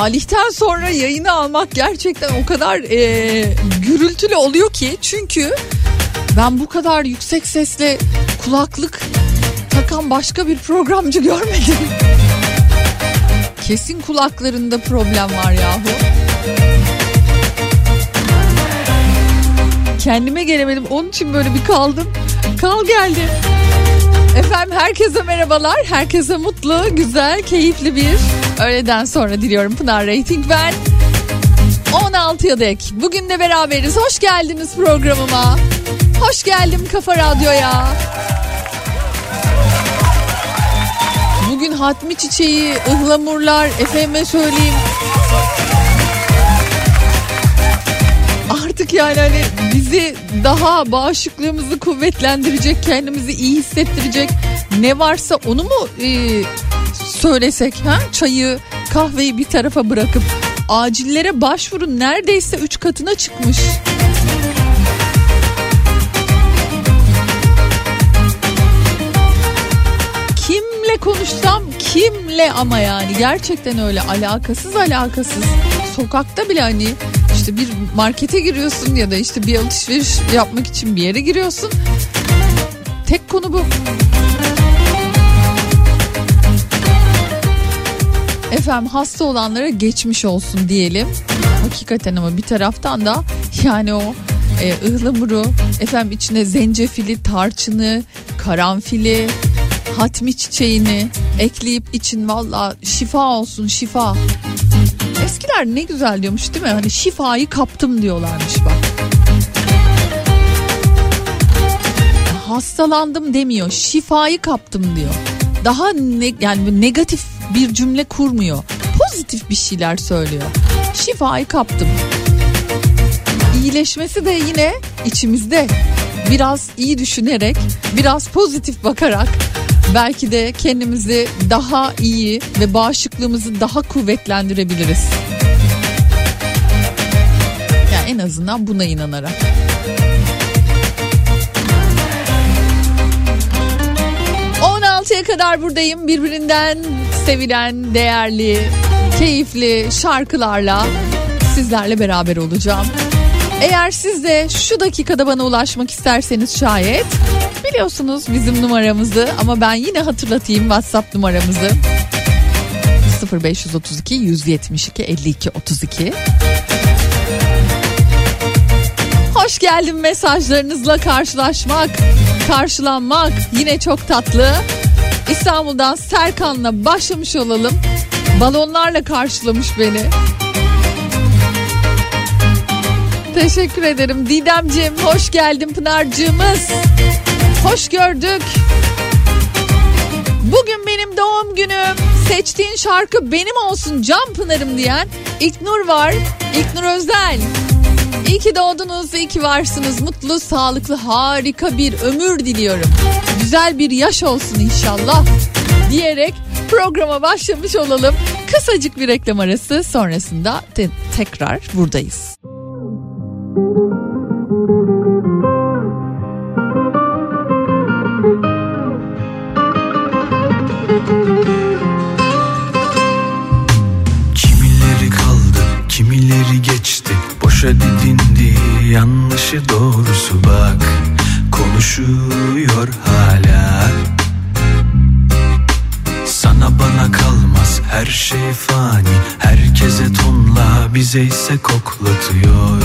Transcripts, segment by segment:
Salih'ten sonra yayını almak gerçekten o kadar e, gürültülü oluyor ki çünkü ben bu kadar yüksek sesle kulaklık takan başka bir programcı görmedim. Kesin kulaklarında problem var yahu. Kendime gelemedim onun için böyle bir kaldım. Kal geldi. Efendim herkese merhabalar. Herkese mutlu, güzel, keyifli bir öğleden sonra diliyorum Pınar Rating ben. 16'ya dek. Bugün de beraberiz. Hoş geldiniz programıma. Hoş geldim Kafa Radyo'ya. Bugün hatmi çiçeği, ıhlamurlar, efendime söyleyeyim. Artık yani hani bizi daha bağışıklığımızı kuvvetlendirecek, kendimizi iyi hissettirecek ne varsa onu mu e, söylesek ha? Çayı, kahveyi bir tarafa bırakıp acillere başvurun neredeyse üç katına çıkmış. Kimle konuşsam kimle ama yani gerçekten öyle alakasız alakasız. Sokakta bile hani işte bir markete giriyorsun ya da işte bir alışveriş yapmak için bir yere giriyorsun. Tek konu bu. Efendim hasta olanlara geçmiş olsun diyelim. Hakikaten ama bir taraftan da yani o e, ıhlamuru efendim içine zencefili, tarçını, karanfili, hatmi çiçeğini ekleyip için valla şifa olsun şifa. Eskiler ne güzel diyormuş değil mi? Hani şifayı kaptım diyorlarmış bak. Hastalandım demiyor. Şifayı kaptım diyor. Daha ne, yani negatif bir cümle kurmuyor. Pozitif bir şeyler söylüyor. Şifayı kaptım. İyileşmesi de yine içimizde. Biraz iyi düşünerek, biraz pozitif bakarak belki de kendimizi daha iyi ve bağışıklığımızı daha kuvvetlendirebiliriz. Yani en azından buna inanarak. kadar buradayım. Birbirinden sevilen, değerli, keyifli şarkılarla sizlerle beraber olacağım. Eğer siz de şu dakikada bana ulaşmak isterseniz şayet biliyorsunuz bizim numaramızı ama ben yine hatırlatayım WhatsApp numaramızı 0532 172 52 32 Hoş geldin mesajlarınızla karşılaşmak, karşılanmak yine çok tatlı. İstanbul'dan Serkan'la başlamış olalım. Balonlarla karşılamış beni. Teşekkür ederim Didemciğim. Hoş geldin Pınar'cığımız. Hoş gördük. Bugün benim doğum günüm. Seçtiğin şarkı benim olsun Can Pınar'ım diyen İknur var. İknur Özel. İyi ki doğdunuz, iyi ki varsınız. Mutlu, sağlıklı, harika bir ömür diliyorum. Güzel bir yaş olsun inşallah diyerek programa başlamış olalım. Kısacık bir reklam arası sonrasında te- tekrar buradayız. Yanlışı doğrusu bak Konuşuyor hala. Sana bana kalmaz her şey fani. Herkese tonla bize ise koklatıyor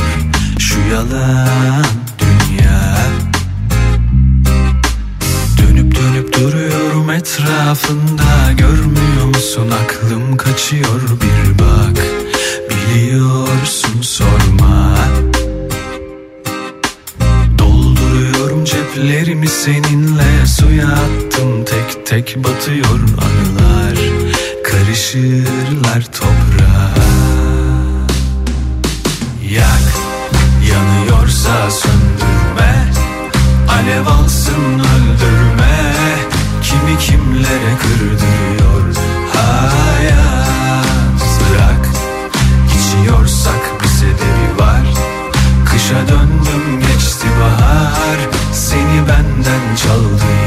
Şu yalan dünya. Dönüp dönüp duruyorum etrafında Görmüyor musun? Aklım kaçıyor bir bak. Biliyorsun sorma Ceplerimi seninle Suya attım. Tek tek batıyor anılar. Karışırlar toprağa. Yak yanıyorsa söndürme. Alev alsın öldürme. Kimi kimlere kırdırıyor hayat? Bırak içiyorsak bir sebebi var. Kışa döndüm geçti bahar benden çaldı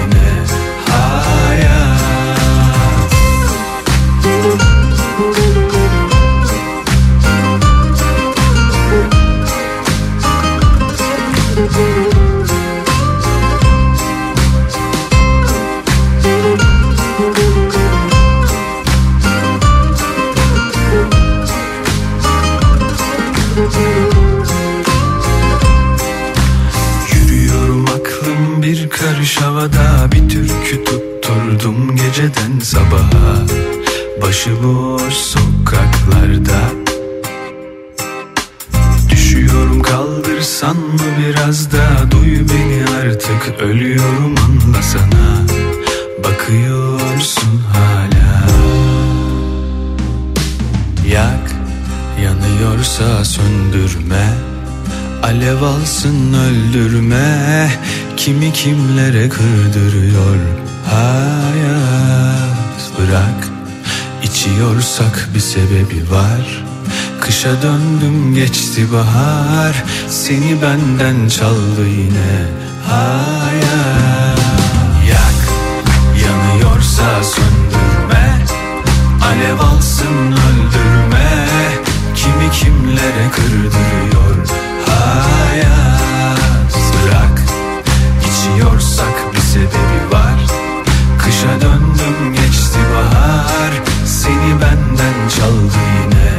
Alev alsın öldürme Kimi kimlere kırdırıyor hayat. Bırak içiyorsak bir sebebi var. Kışa döndüm geçti bahar. Seni benden çaldı yine hayat. Yak yanıyorsa söndürme. Alev alsın öldürme. Kimi kimlere kırdırıyor içiyorsak bir sebebi var. Kışa döndüm geçti bahar. Seni benden çaldı yine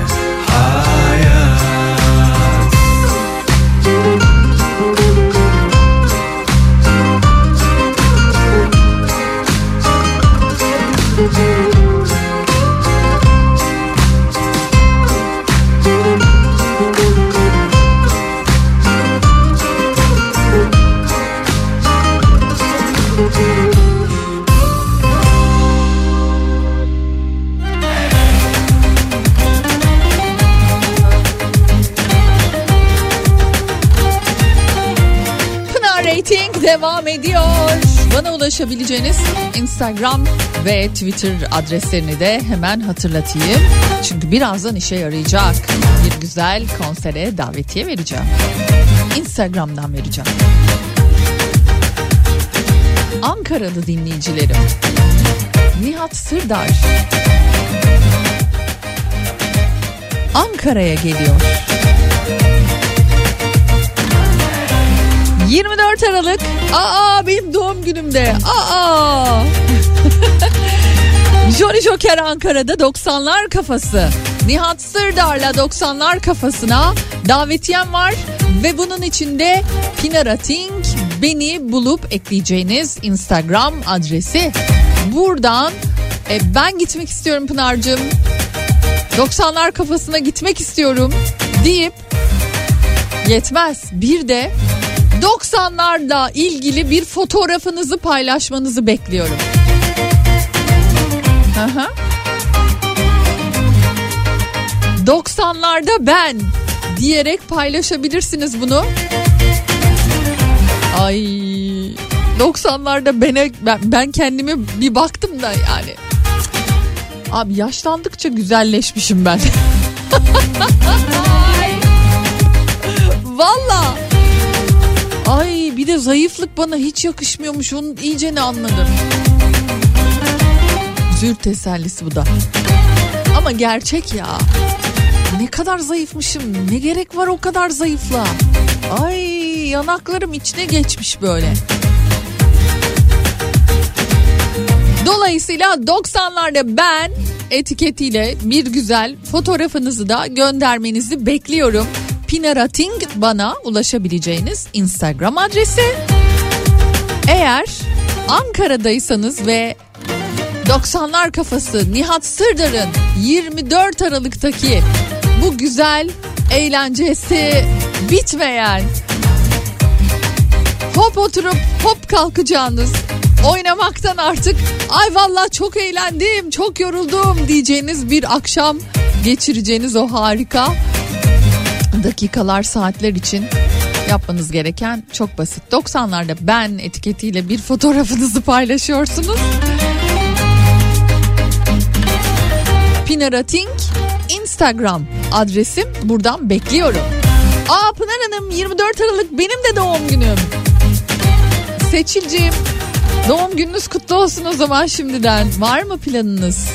Bana ulaşabileceğiniz Instagram ve Twitter adreslerini de hemen hatırlatayım. Çünkü birazdan işe yarayacak. Bir güzel konsere davetiye vereceğim. Instagram'dan vereceğim. Ankaralı dinleyicilerim. Nihat Sırdar. Ankara'ya geliyor. 24 Aralık. Aa benim doğum günümde. Aa. Johnny Joker Ankara'da 90'lar kafası. Nihat Sırdar'la 90'lar kafasına davetiyem var ve bunun içinde Pinara Ting beni bulup ekleyeceğiniz Instagram adresi. Buradan e, ben gitmek istiyorum Pınar'cığım. 90'lar kafasına gitmek istiyorum deyip yetmez. Bir de 90'larla ilgili bir fotoğrafınızı paylaşmanızı bekliyorum. Aha. 90'larda ben diyerek paylaşabilirsiniz bunu. Ay 90'larda bene, ben, ben kendime bir baktım da yani. Abi yaşlandıkça güzelleşmişim ben. Valla. Bir de zayıflık bana hiç yakışmıyormuş. Onun iyice ne anladım. Zür tesellisi bu da. Ama gerçek ya. Ne kadar zayıfmışım. Ne gerek var o kadar zayıfla. Ay yanaklarım içine geçmiş böyle. Dolayısıyla 90'larda ben etiketiyle bir güzel fotoğrafınızı da göndermenizi bekliyorum. Pinarating bana ulaşabileceğiniz Instagram adresi. Eğer Ankara'daysanız ve 90'lar kafası Nihat Sırdar'ın 24 Aralık'taki bu güzel eğlencesi bitmeyen hop oturup hop kalkacağınız oynamaktan artık ay vallahi çok eğlendim çok yoruldum diyeceğiniz bir akşam geçireceğiniz o harika dakikalar saatler için yapmanız gereken çok basit. 90'larda ben etiketiyle bir fotoğrafınızı paylaşıyorsunuz. Pinarating Instagram adresim buradan bekliyorum. Aa Pınar Hanım 24 Aralık benim de doğum günüm. Seçilciğim doğum gününüz kutlu olsun o zaman şimdiden. Var mı planınız?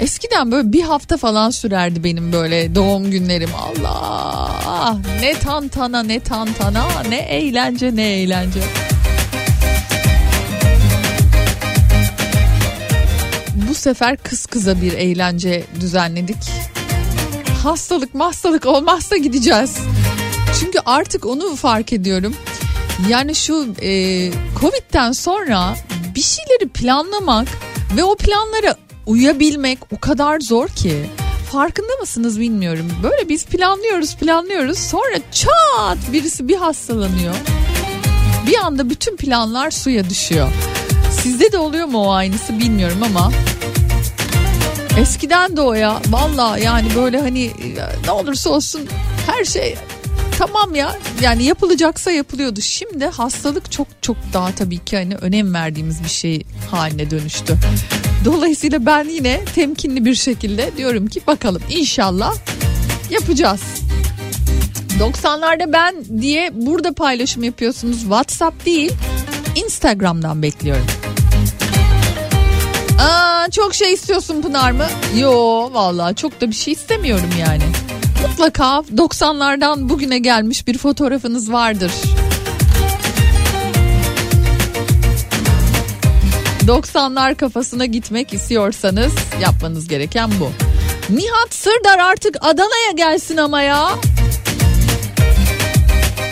Eskiden böyle bir hafta falan sürerdi benim böyle doğum günlerim. Allah ne tantana ne tantana ne eğlence ne eğlence. Bu sefer kız kıza bir eğlence düzenledik. Hastalık hastalık olmazsa gideceğiz. Çünkü artık onu fark ediyorum. Yani şu e, Covid'den sonra bir şeyleri planlamak Ve o planlara uyabilmek o kadar zor ki. Farkında mısınız bilmiyorum. Böyle biz planlıyoruz planlıyoruz sonra çat birisi bir hastalanıyor. Bir anda bütün planlar suya düşüyor. Sizde de oluyor mu o aynısı bilmiyorum ama Eskiden de o ya. Valla yani böyle hani ne olursa olsun her şey tamam ya. Yani yapılacaksa yapılıyordu. Şimdi hastalık çok çok daha tabii ki hani önem verdiğimiz bir şey haline dönüştü. Dolayısıyla ben yine temkinli bir şekilde diyorum ki bakalım inşallah yapacağız. 90'larda ben diye burada paylaşım yapıyorsunuz. WhatsApp değil Instagram'dan bekliyorum. Aa, çok şey istiyorsun Pınar mı? Yo vallahi çok da bir şey istemiyorum yani. Mutlaka 90'lardan bugüne gelmiş bir fotoğrafınız vardır. 90'lar kafasına gitmek istiyorsanız yapmanız gereken bu. Nihat Sırdar artık Adana'ya gelsin ama ya.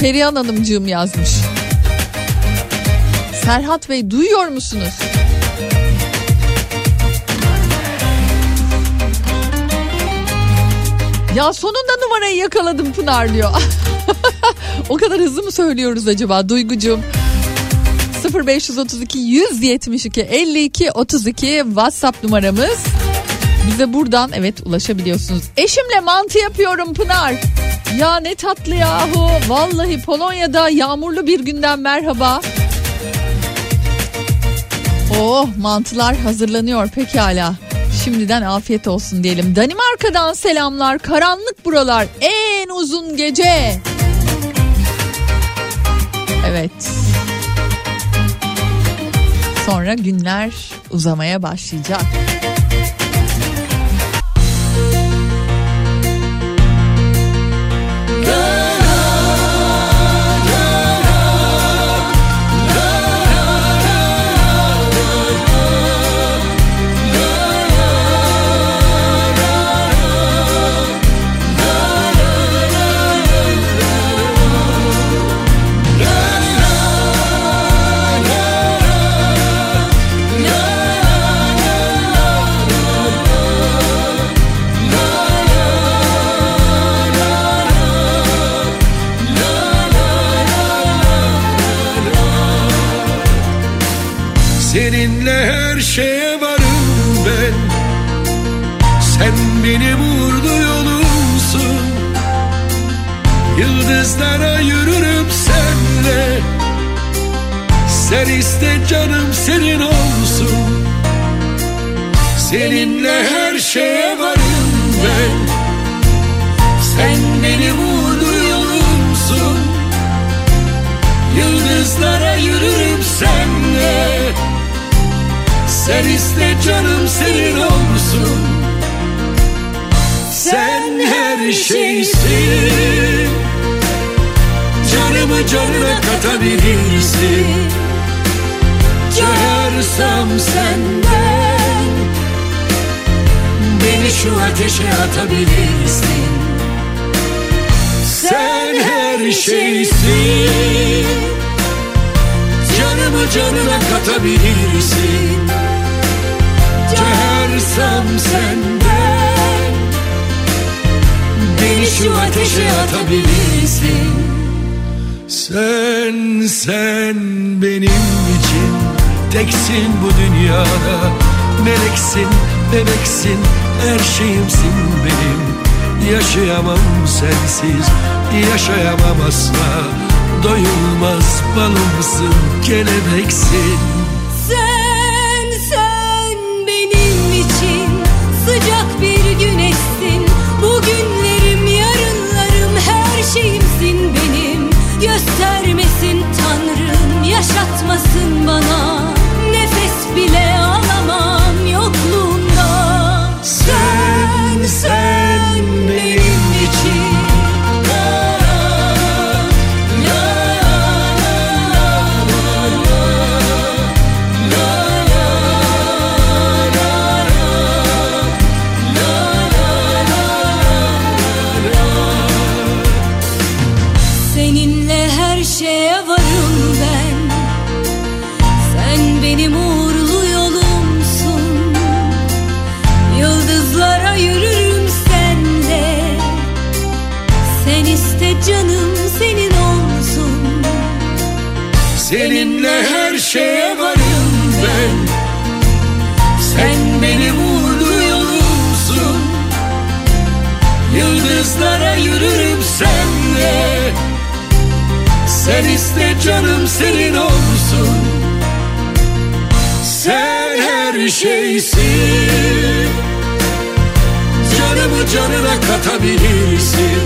Perihan Hanımcığım yazmış. Serhat Bey duyuyor musunuz? Ya sonunda numarayı yakaladım Pınar diyor. o kadar hızlı mı söylüyoruz acaba Duygucuğum? 0532 172 52 32 WhatsApp numaramız. Bize buradan evet ulaşabiliyorsunuz. Eşimle mantı yapıyorum Pınar. Ya ne tatlı yahu. Vallahi Polonya'da yağmurlu bir günden merhaba. Oh mantılar hazırlanıyor pekala. Şimdiden afiyet olsun diyelim. Danimarka'dan selamlar. Karanlık buralar. En uzun gece. Evet. Sonra günler uzamaya başlayacak. Sen iste canım senin olsun. Seninle her şeye varım ben. Sen benim uğurlu yolumsun. Yıldızlara yürürüm senle. Sen iste canım senin olsun. Sen her şeysin. Canımı canına katabilirsin Çağırsam senden Beni şu ateşe atabilirsin. Sen her şeysin. Canımı canına katabilirsin. Çağırsam senden Beni şu ateşe atabilirsin. Sen, sen benim için Teksin bu dünyada. Meleksin, bebeksin Her şeyimsin benim. Yaşayamam sensiz Yaşayamam asla. Doyulmaz balımsın Kelebeksin. Sen sen benim için sıcak bir güneşsin. Bugünlerim yarınlarım her şeyimsin benim. Göstermesin Tanrım yaşatmasın bana bile alamam Sen iste canım senin olsun. Sen her şeysin. Canımı canına katabilirsin.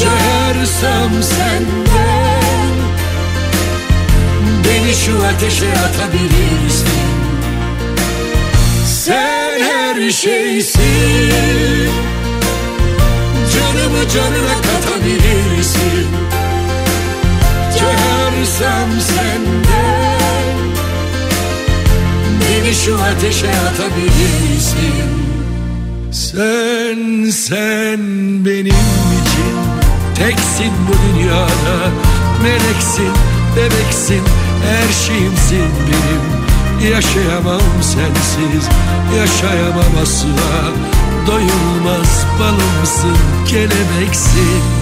Cöhersem senden. Beni şu ateşe atabilirsin. Sen her şeysin. Canımı canına katabilirsin Cöhersem senden Beni şu ateşe atabilirsin. Sen, sen benim için Teksin bu dünyada. Meleksin, bebeksin Her şeyimsin benim. Yaşayamam sensiz Yaşayamam asla. Doyulmaz balımsın Kelebeksin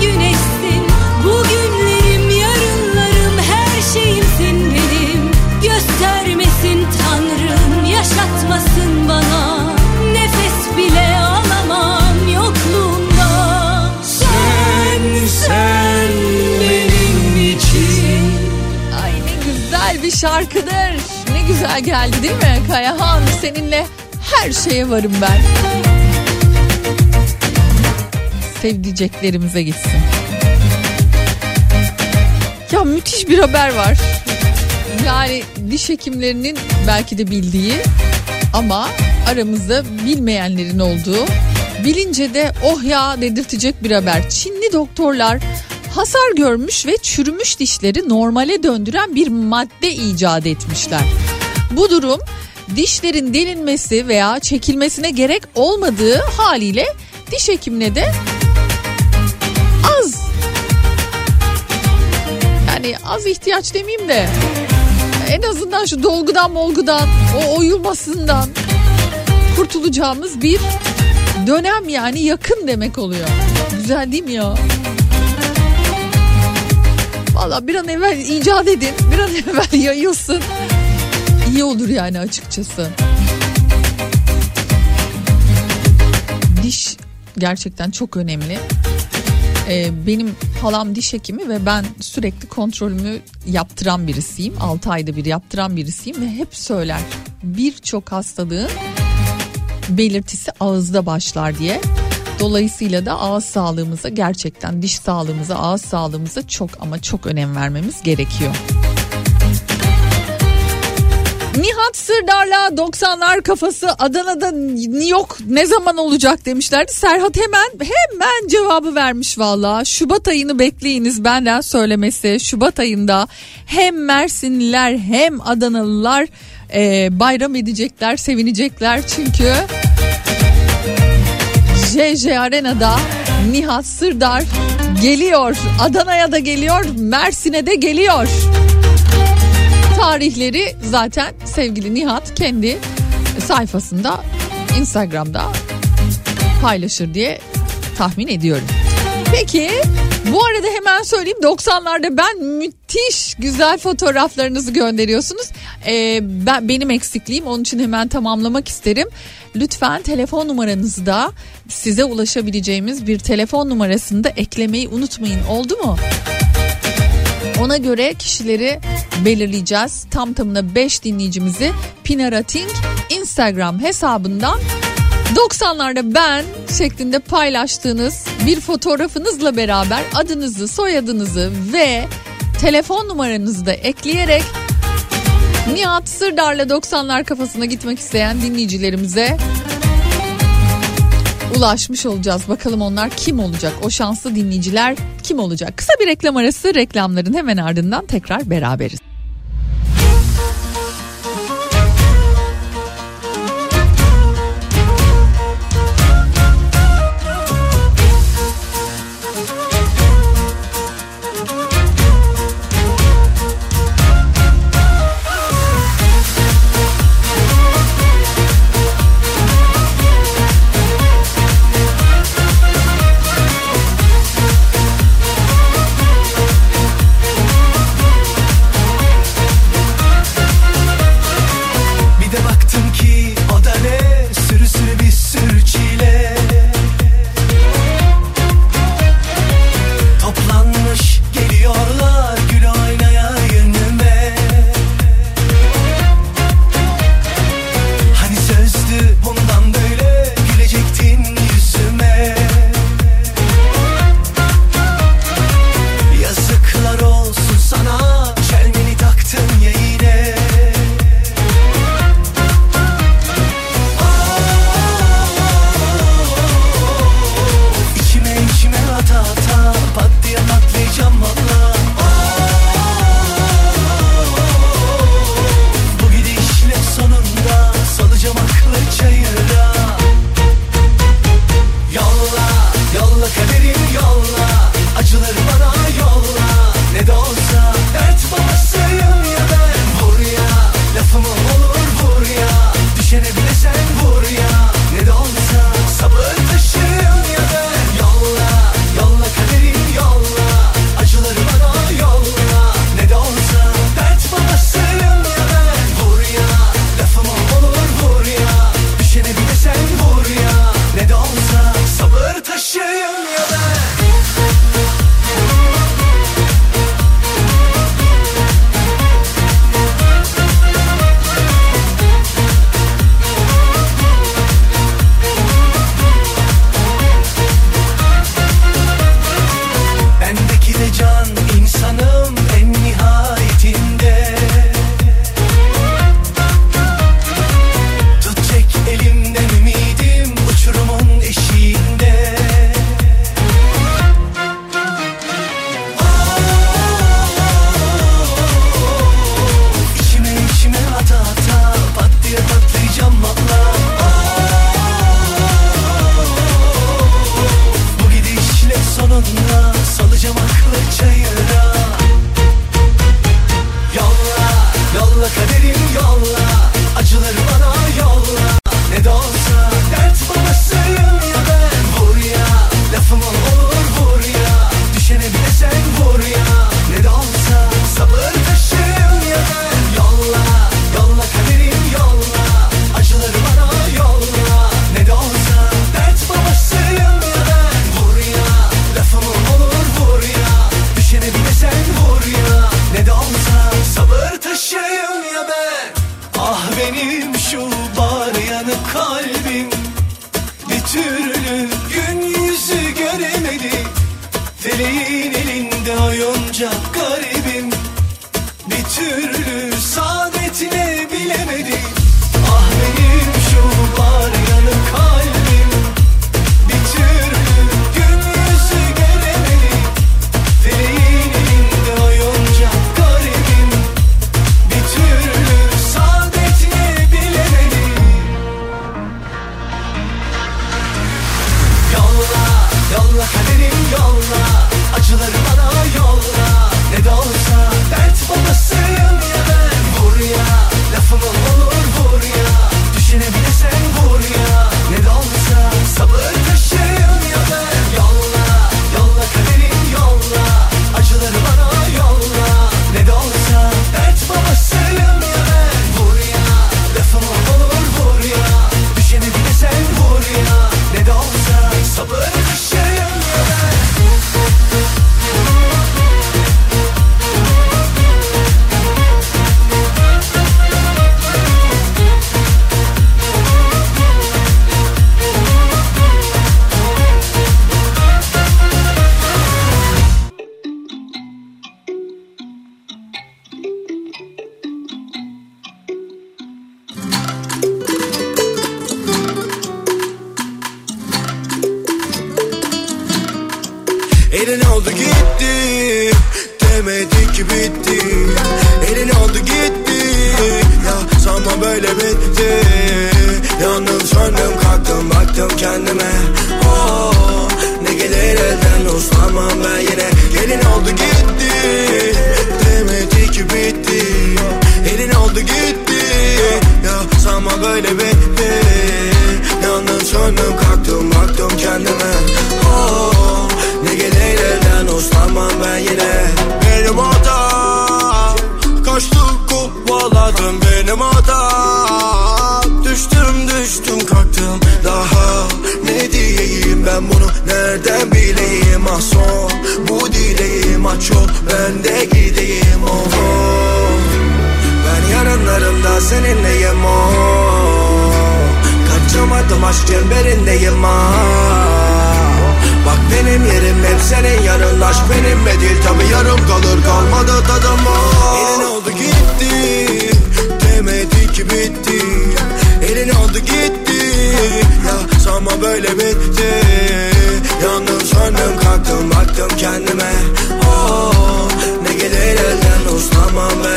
güneşsin. Bugünlerim, yarınlarım, her şeyimsin benim. Göstermesin Tanrım, yaşatmasın bana. Nefes bile alamam yokluğunda. Sen, sen benim için Ay ne güzel bir şarkıdır. Ne güzel geldi değil mi? Kayahan seninle her şeye varım ben. Sevdiceklerimize gitsin. Ya müthiş bir haber var. Yani diş hekimlerinin belki de bildiği ama aramızda bilmeyenlerin olduğu bilince de oh ya dedirtecek bir haber. Çinli doktorlar hasar görmüş ve çürümüş dişleri normale döndüren bir madde icat etmişler. Bu durum dişlerin delinmesi veya çekilmesine gerek olmadığı haliyle diş hekimine de az yani az ihtiyaç demeyeyim de en azından şu dolgudan molgudan o oyulmasından kurtulacağımız bir dönem yani yakın demek oluyor. Güzel değil mi ya? Valla bir an evvel icat edin bir an evvel yayılsın. İyi olur yani açıkçası. Diş gerçekten çok önemli. Ee, benim halam diş hekimi ve ben sürekli kontrolümü yaptıran birisiyim. 6 ayda bir yaptıran birisiyim ve hep söyler birçok hastalığın belirtisi ağızda başlar diye. Dolayısıyla da ağız sağlığımıza gerçekten diş sağlığımıza ağız sağlığımıza çok ama çok önem vermemiz gerekiyor. Nihat Sırdar'la 90'lar kafası Adana'da yok ne zaman olacak demişlerdi. Serhat hemen hemen cevabı vermiş valla. Şubat ayını bekleyiniz benden söylemesi. Şubat ayında hem Mersinliler hem Adanalılar e, bayram edecekler, sevinecekler. Çünkü JJ Arena'da Nihat Sırdar geliyor. Adana'ya da geliyor, Mersin'e de geliyor tarihleri zaten sevgili Nihat kendi sayfasında Instagram'da paylaşır diye tahmin ediyorum. Peki bu arada hemen söyleyeyim 90'larda ben müthiş güzel fotoğraflarınızı gönderiyorsunuz. Ee, ben benim eksikliğim onun için hemen tamamlamak isterim. Lütfen telefon numaranızı da size ulaşabileceğimiz bir telefon numarasını da eklemeyi unutmayın. Oldu mu? Ona göre kişileri belirleyeceğiz. Tam tamına 5 dinleyicimizi Pinarating Instagram hesabından 90'larda ben şeklinde paylaştığınız bir fotoğrafınızla beraber adınızı, soyadınızı ve telefon numaranızı da ekleyerek Nihat Sırdar'la 90'lar kafasına gitmek isteyen dinleyicilerimize ulaşmış olacağız. Bakalım onlar kim olacak? O şanslı dinleyiciler kim olacak? Kısa bir reklam arası reklamların hemen ardından tekrar beraberiz.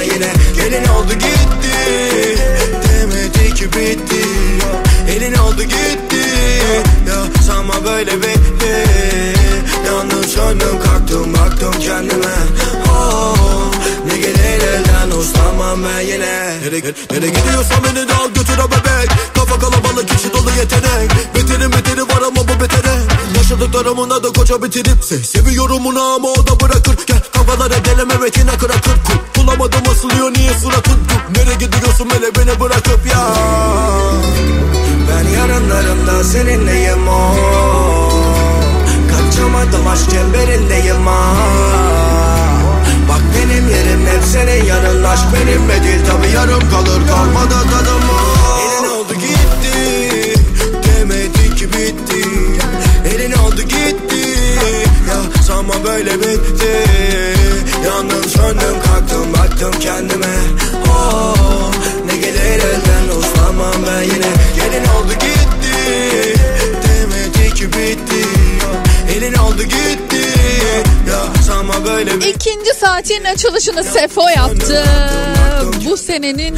Yine. Gelin oldu gitti Demedi ki bitti. Elin oldu gitti Ya sanma böyle bitti. Yandım söndüm kalktım baktım kendime. Oh, Ne gelir elden uslanmam ben yine. Nereye, nereye gidiyorsan beni de al götür bebek. Kafa kalabalık içi dolu yetenek. Beterin beteri var ama bu betere. Yaşadıklarımın adı koca bitirip. Se Seviyorum onu ama o da bırakır. Gel kafalara deleme retina kırakır Kul bulamadım asılıyor niye suratın? Nereye gidiyorsun hele beni bırakıp ya? Ben yarınlarımda seninleyim o. Kaçamadım aşk çemberindeyim ha Bak benim yerim hep senin yanın Aşk benimle değil. Tabi yarım kalır kalmadı tadım o Elin oldu gitti. Demedi ki bitti. Elin oldu gitti. Ya sanma böyle bitti. Yandım söndüm kalktım baktım kendime oh, Ne gelir elden uslanmam ben yine Gelin oldu gitti Demedi ki bitti Elin oldu gitti Ya sanma böyle bitti İkinci saatin açılışını Sefo yaptı. Bu senenin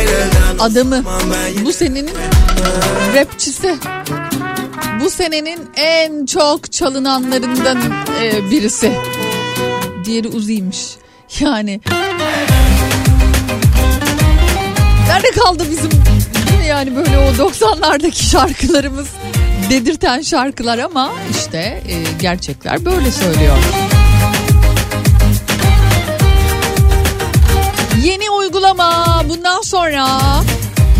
elden adamı. Bu senenin rapçisi. Bu senenin en çok çalınanlarından e, birisi. Diğeri Uzi'ymiş. Yani nerede kaldı bizim değil mi yani böyle o 90'lardaki şarkılarımız dedirten şarkılar ama işte e, gerçekler böyle söylüyor. Yeni uygulama bundan sonra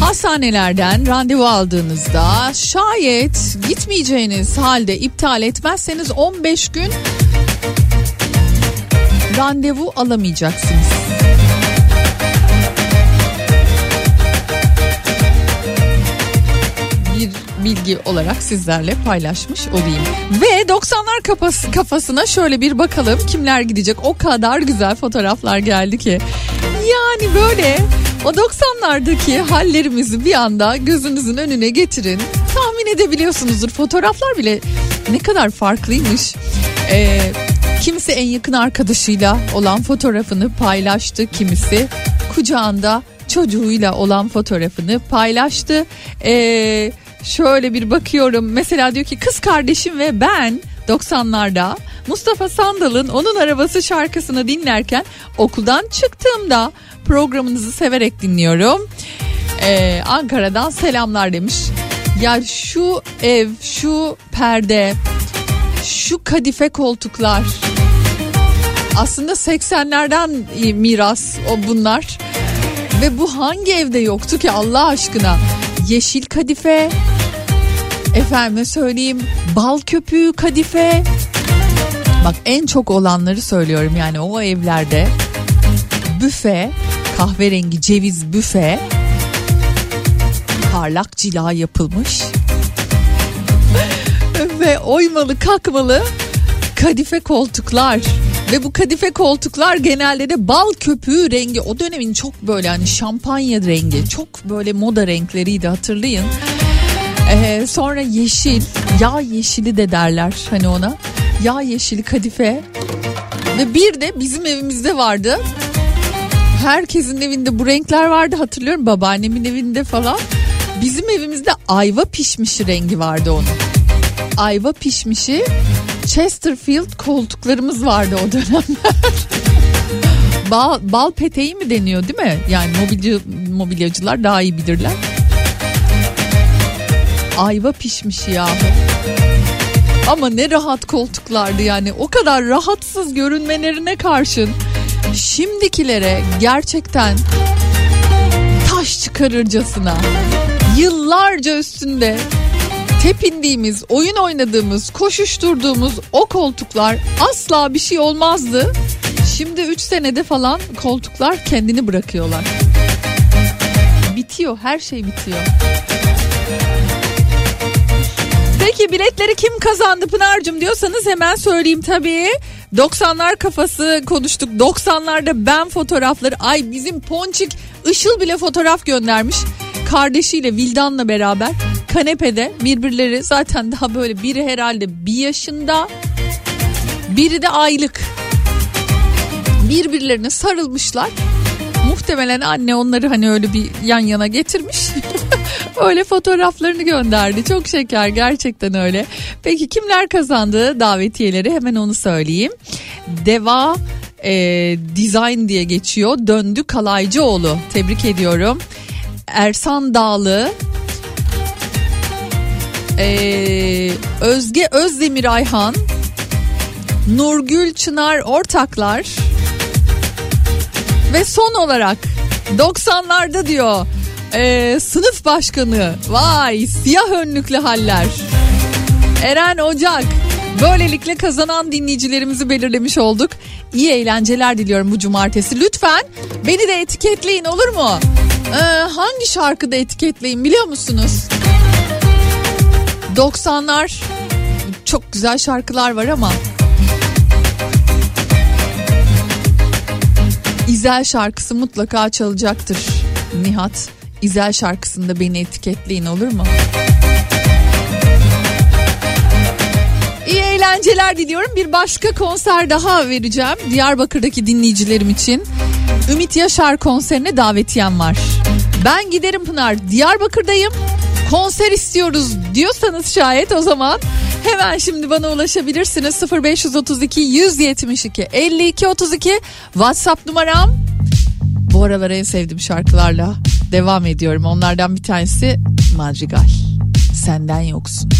hastanelerden randevu aldığınızda şayet gitmeyeceğiniz halde iptal etmezseniz 15 gün randevu alamayacaksınız. Bir bilgi olarak sizlerle paylaşmış olayım. Ve 90'lar kafası, kafasına şöyle bir bakalım kimler gidecek. O kadar güzel fotoğraflar geldi ki. Yani böyle o 90'lardaki hallerimizi bir anda gözünüzün önüne getirin. Tahmin edebiliyorsunuzdur. Fotoğraflar bile ne kadar farklıymış. Ee, kimisi en yakın arkadaşıyla olan fotoğrafını paylaştı. Kimisi kucağında çocuğuyla olan fotoğrafını paylaştı. Ee, şöyle bir bakıyorum mesela diyor ki kız kardeşim ve ben 90'larda Mustafa Sandal'ın onun arabası şarkısını dinlerken okuldan çıktığımda programınızı severek dinliyorum. Ee, Ankara'dan selamlar demiş. Ya şu ev, şu perde, şu kadife koltuklar aslında 80'lerden miras o bunlar. Ve bu hangi evde yoktu ki Allah aşkına? Yeşil kadife, efendime söyleyeyim bal köpüğü kadife. Bak en çok olanları söylüyorum yani o evlerde büfe, kahverengi ceviz büfe, parlak cila yapılmış ve oymalı kakmalı kadife koltuklar. Ve bu kadife koltuklar genelde de bal köpüğü rengi. O dönemin çok böyle hani şampanya rengi çok böyle moda renkleriydi hatırlayın. Ee, sonra yeşil yağ yeşili de derler hani ona. Yağ yeşili kadife. Ve bir de bizim evimizde vardı. Herkesin evinde bu renkler vardı hatırlıyorum. Babaannemin evinde falan. Bizim evimizde ayva pişmişi rengi vardı onun ayva pişmişi Chesterfield koltuklarımız vardı o dönemler. bal, bal peteği mi deniyor değil mi? Yani mobilya, mobilyacılar daha iyi bilirler. Ayva pişmiş yahu. Ama ne rahat koltuklardı yani o kadar rahatsız görünmelerine karşın şimdikilere gerçekten taş çıkarırcasına yıllarca üstünde tepindiğimiz, oyun oynadığımız, koşuşturduğumuz o koltuklar asla bir şey olmazdı. Şimdi 3 senede falan koltuklar kendini bırakıyorlar. Bitiyor, her şey bitiyor. Peki biletleri kim kazandı Pınar'cığım diyorsanız hemen söyleyeyim tabii. 90'lar kafası konuştuk. 90'larda ben fotoğrafları. Ay bizim Ponçik Işıl bile fotoğraf göndermiş. Kardeşiyle Vildan'la beraber kanepede birbirleri zaten daha böyle biri herhalde bir yaşında biri de aylık birbirlerine sarılmışlar. Muhtemelen anne onları hani öyle bir yan yana getirmiş. öyle fotoğraflarını gönderdi. Çok şeker gerçekten öyle. Peki kimler kazandı davetiyeleri hemen onu söyleyeyim. Deva e, Design diye geçiyor. Döndü Kalaycıoğlu. Tebrik ediyorum. Ersan Dağlı, ee, Özge Özdemir Ayhan, Nurgül Çınar Ortaklar ve son olarak 90'larda diyor e, sınıf başkanı vay siyah önlüklü haller Eren Ocak böylelikle kazanan dinleyicilerimizi belirlemiş olduk. İyi eğlenceler diliyorum bu cumartesi. Lütfen beni de etiketleyin olur mu? Ee, hangi şarkıda etiketleyin biliyor musunuz? 90'lar çok güzel şarkılar var ama İzel şarkısı mutlaka çalacaktır. Nihat İzel şarkısında beni etiketleyin olur mu? İyi eğlenceler diliyorum. Bir başka konser daha vereceğim Diyarbakır'daki dinleyicilerim için. Ümit Yaşar konserine davetiyem var. Ben giderim Pınar. Diyarbakır'dayım konser istiyoruz diyorsanız şayet o zaman hemen şimdi bana ulaşabilirsiniz 0532 172 52 32 WhatsApp numaram. Bu aralar en sevdiğim şarkılarla devam ediyorum. Onlardan bir tanesi Madrigal. Senden yoksun.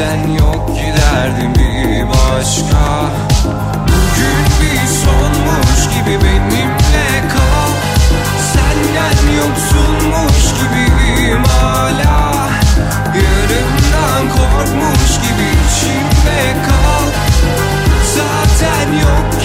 sen yok giderdim bir başka. Bugün bir sonmuş gibi benimle kal. Senden yoksunmuş gibiyim hala. Yarından korkmuş gibi içimde kal. Zaten yok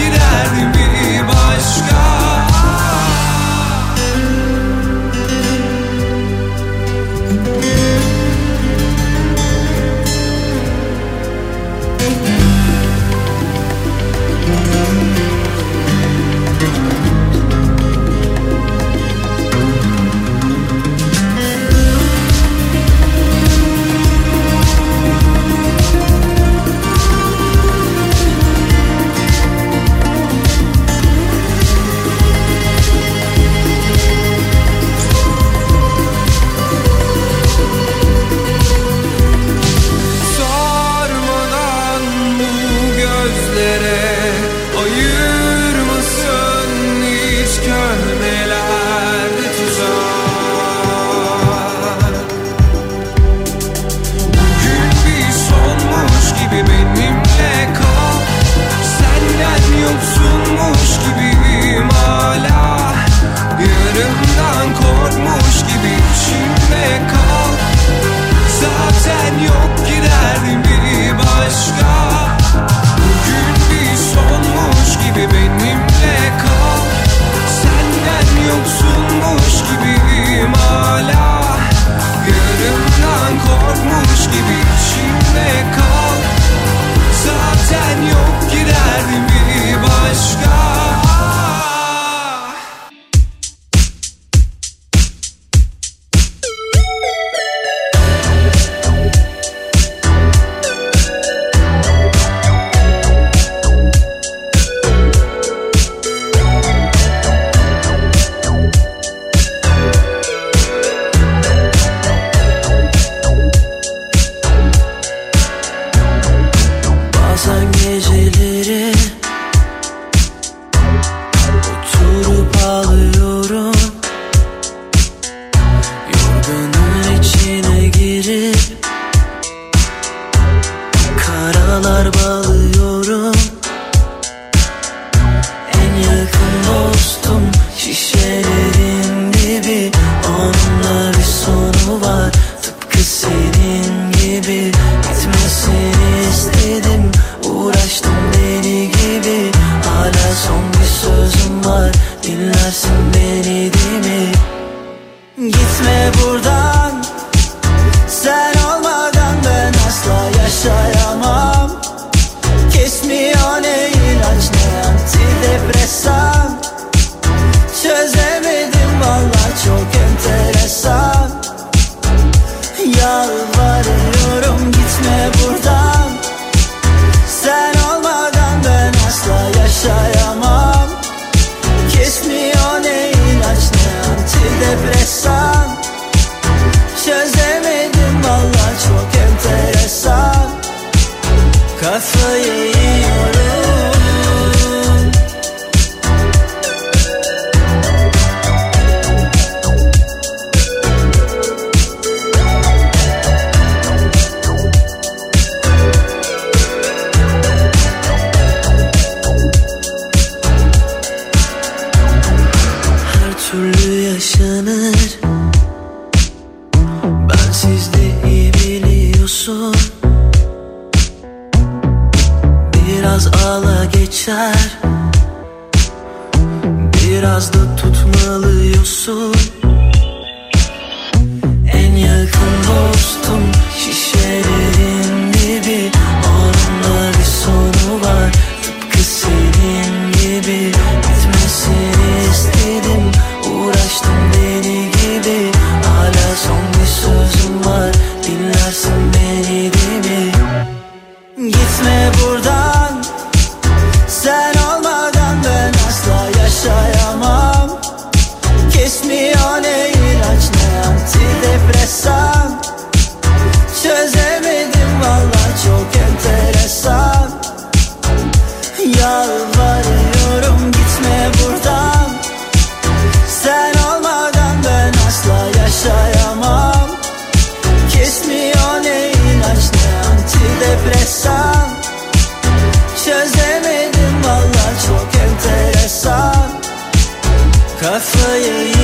kafaya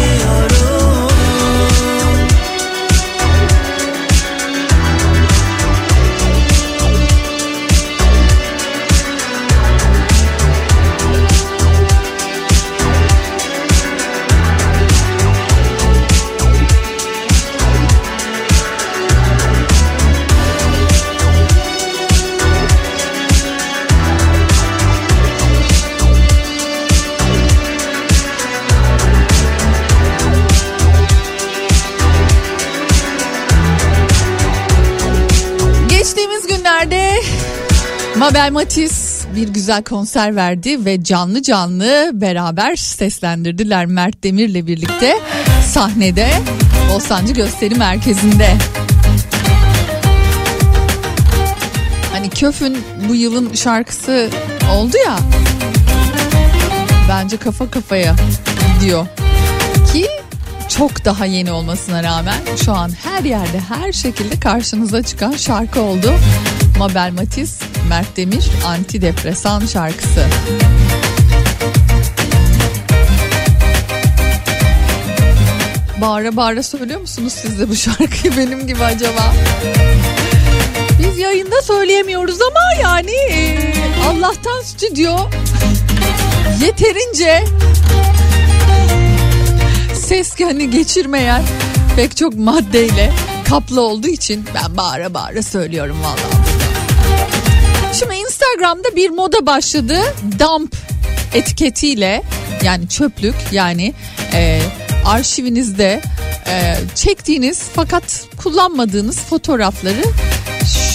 Mabel Matiz bir güzel konser verdi ve canlı canlı beraber seslendirdiler Mert Demir'le birlikte sahnede Bostancı Gösteri Merkezi'nde. Hani Köf'ün bu yılın şarkısı oldu ya. Bence kafa kafaya gidiyor. Ki çok daha yeni olmasına rağmen şu an her yerde her şekilde karşınıza çıkan şarkı oldu. Mabel Matiz, Mert Demir antidepresan şarkısı. Bağıra bağıra söylüyor musunuz siz de bu şarkıyı benim gibi acaba? Biz yayında söyleyemiyoruz ama yani e, Allah'tan stüdyo yeterince ses hani geçirmeyen pek çok maddeyle kaplı olduğu için ben bağıra bağıra söylüyorum vallahi. Şimdi Instagram'da bir moda başladı. Dump etiketiyle yani çöplük yani e, arşivinizde e, çektiğiniz fakat kullanmadığınız fotoğrafları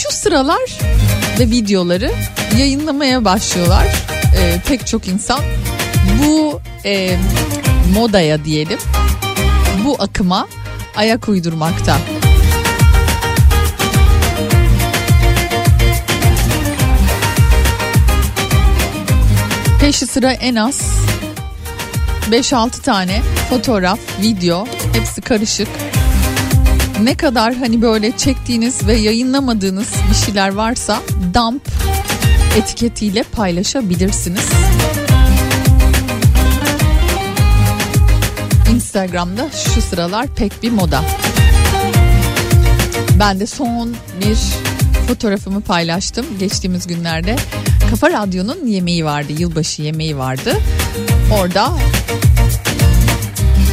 şu sıralar ve videoları yayınlamaya başlıyorlar. E, pek çok insan bu e, modaya diyelim bu akıma ayak uydurmakta. Peşi sıra en az 5-6 tane fotoğraf, video hepsi karışık. Ne kadar hani böyle çektiğiniz ve yayınlamadığınız bir şeyler varsa dump etiketiyle paylaşabilirsiniz. Instagram'da şu sıralar pek bir moda. Ben de son bir fotoğrafımı paylaştım geçtiğimiz günlerde. Kafa Radyo'nun yemeği vardı, yılbaşı yemeği vardı. Orada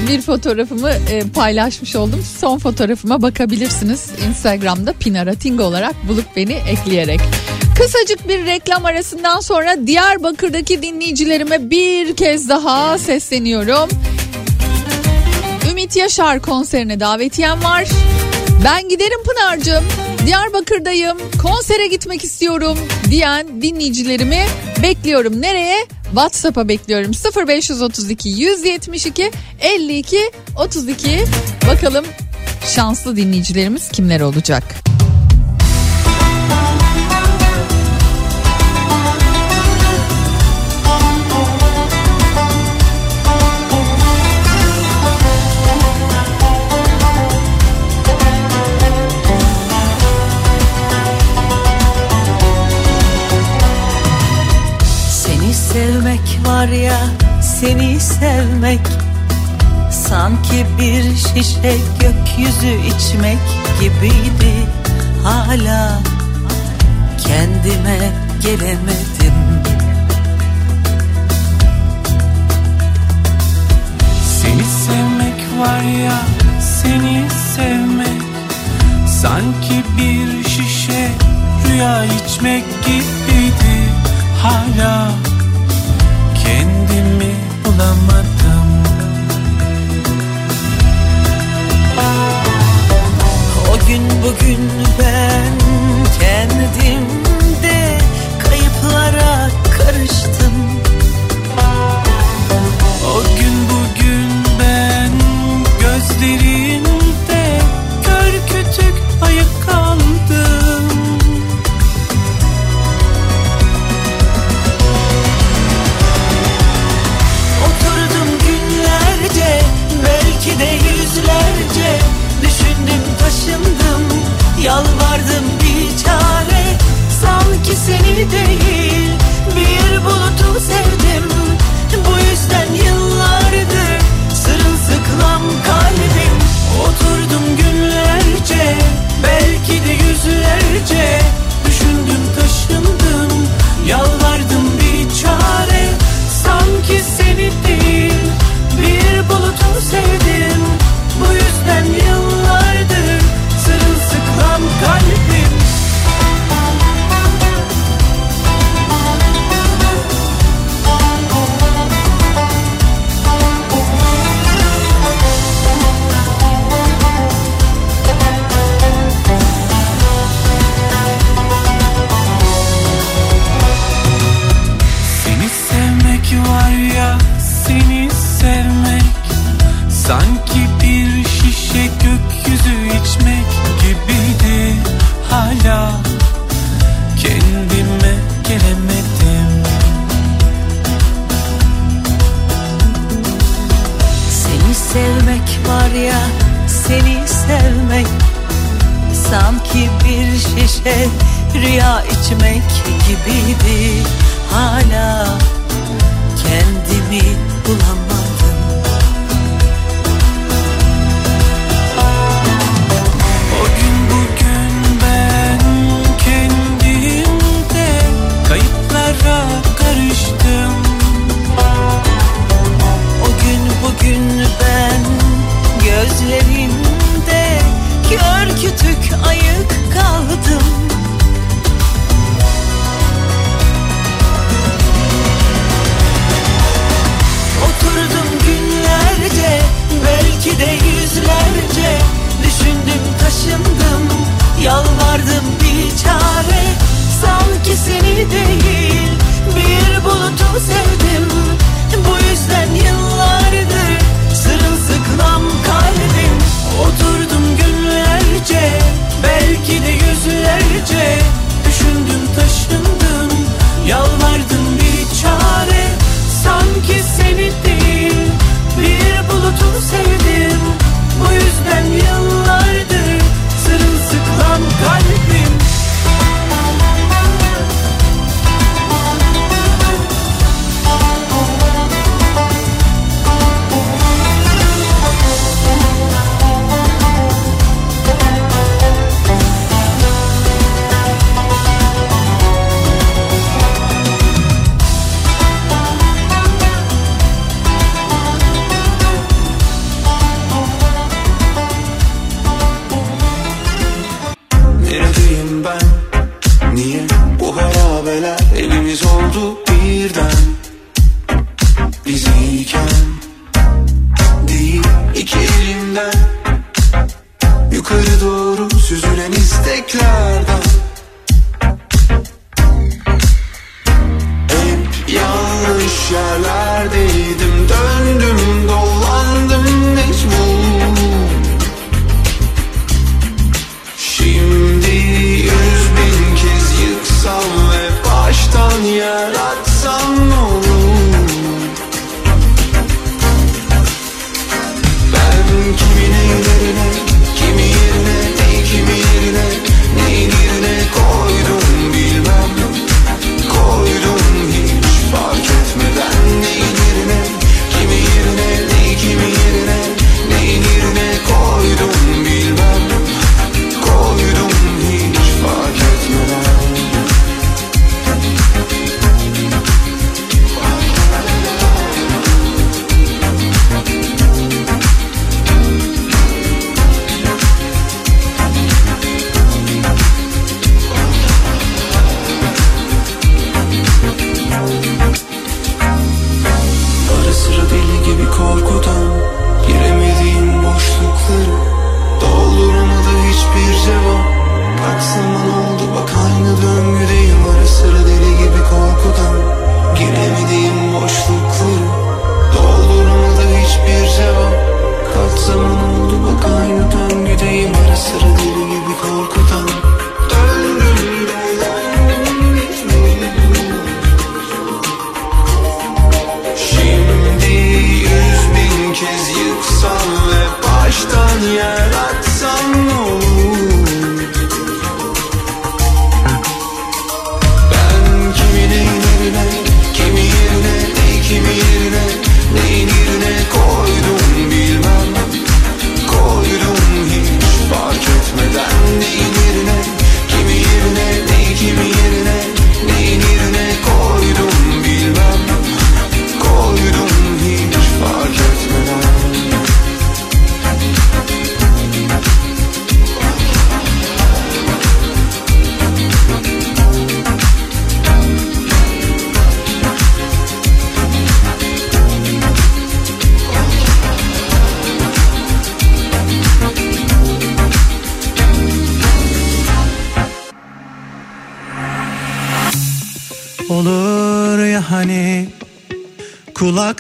bir fotoğrafımı e, paylaşmış oldum. Son fotoğrafıma bakabilirsiniz. Instagram'da Pinarating olarak bulup beni ekleyerek. Kısacık bir reklam arasından sonra Diyarbakır'daki dinleyicilerime bir kez daha sesleniyorum. Ümit Yaşar konserine davetiyem var. Ben giderim Pınar'cığım. Diyarbakır'dayım. Konsere gitmek istiyorum diyen dinleyicilerimi bekliyorum. Nereye? WhatsApp'a bekliyorum. 0532 172 52 32. Bakalım şanslı dinleyicilerimiz kimler olacak? Var ya seni sevmek Sanki bir şişe gökyüzü içmek gibiydi Hala. Kendime gelemedim. Seni sevmek var ya seni sevmek Sanki bir şişe rüya içmek gibiydi Hala kendimi bulamadım. O gün bugün ben kendimde kayıplara karıştım yüzlerce Düşündüm taşındım Yalvardım bir çare. Sanki seni değil Bir bulutu sevdim. Bu yüzden yıllardır Sırılsıklam kalbim. Oturdum günlerce Belki de yüzlerce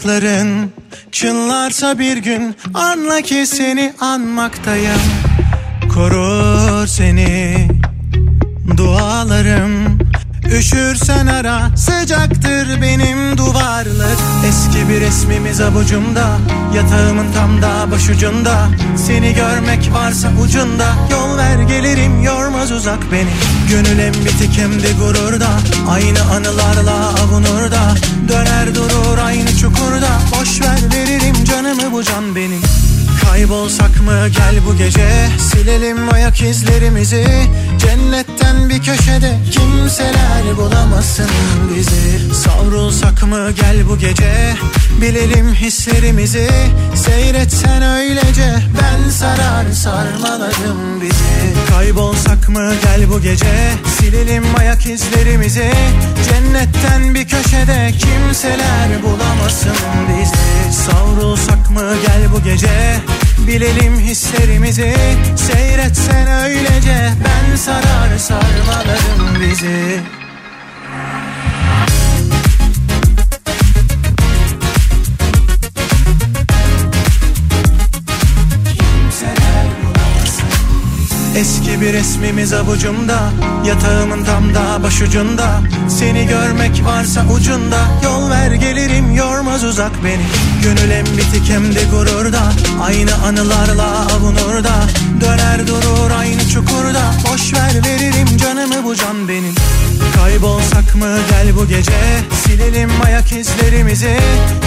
Kulakların Çınlarsa bir gün anla ki seni anmaktayım. Korur seni dualarım. Üşürsen ara sıcaktır benim duvarlar. Eski bir resmimiz avucumda Yatağımın tam da başucunda. Seni görmek varsa ucunda Yol ver gelirim yormaz uzak beni. Gönül hem bitik hem de gururda Aynı anılarla avunur da Döner durur aynı çukurda. Boş ver veririm canımı bu can benim. Kaybolsak mı? Gel bu gece. Silelim ayak izlerimizi Cennetten bir köşede Kimseler bulamasın bizi. Savrulsak mı gel bu gece? Bilelim hislerimizi. Seyretsen öylece. Ben sarar sarmalarım bizi. Kaybolsak mı gel bu gece? Silelim ayak izlerimizi. Cennetten bir köşede Kimseler bulamasın bizi. Savrulsak mı gel bu gece Bilelim hislerimizi Seyretsen öylece. Ben sarar sarmalarım bizi Bir resmimiz avucumda Yatağımın tam da başucunda. Seni görmek varsa ucunda Yol ver gelirim yormaz uzak beni. Gönül hem bitik hem de gururda Aynı anılarla avunur da Döner durur aynı çukurda. Boş ver veririm canımı bu can benim. Kaybolsak mı gel bu gece. Silelim ayak izlerimizi.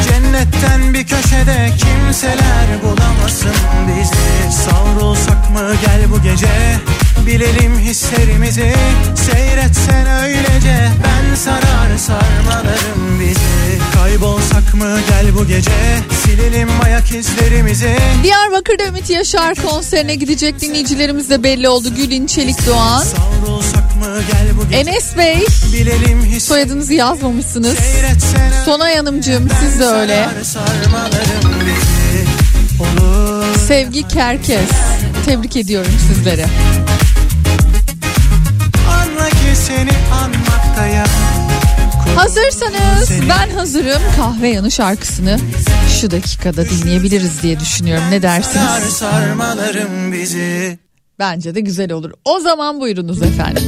Cennetten bir köşede Kimseler bulamasın bizi. Savrulsak mı gel bu gece. Bilelim hislerimizi. Seyretsen öylece Ben sarar sarmalarım bizi. Kaybolsak mı gel bu gece. Silelim ayak izlerimizi. Diyarbakır'da Ümit Yaşar konserine gidecek dinleyicilerimiz de belli oldu. Gülün Çelik Doğan. Enes Bey soyadınızı yazmamışsınız. Sonay Hanımcığım siz de öyle. Sevgi Kerkez. Tebrik ediyorum anmaktayım Hazırsanız ben hazırım. Kahve yanı şarkısını şu dakikada dinleyebiliriz diye düşünüyorum. Ne dersiniz? Bence de güzel olur. O zaman buyurunuz efendim.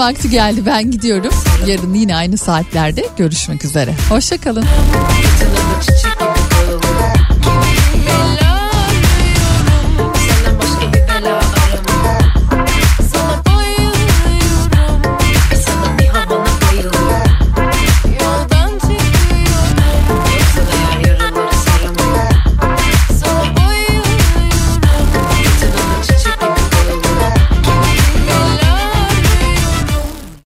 vakti geldi ben gidiyorum. Yarın yine aynı saatlerde görüşmek üzere. Hoşçakalın.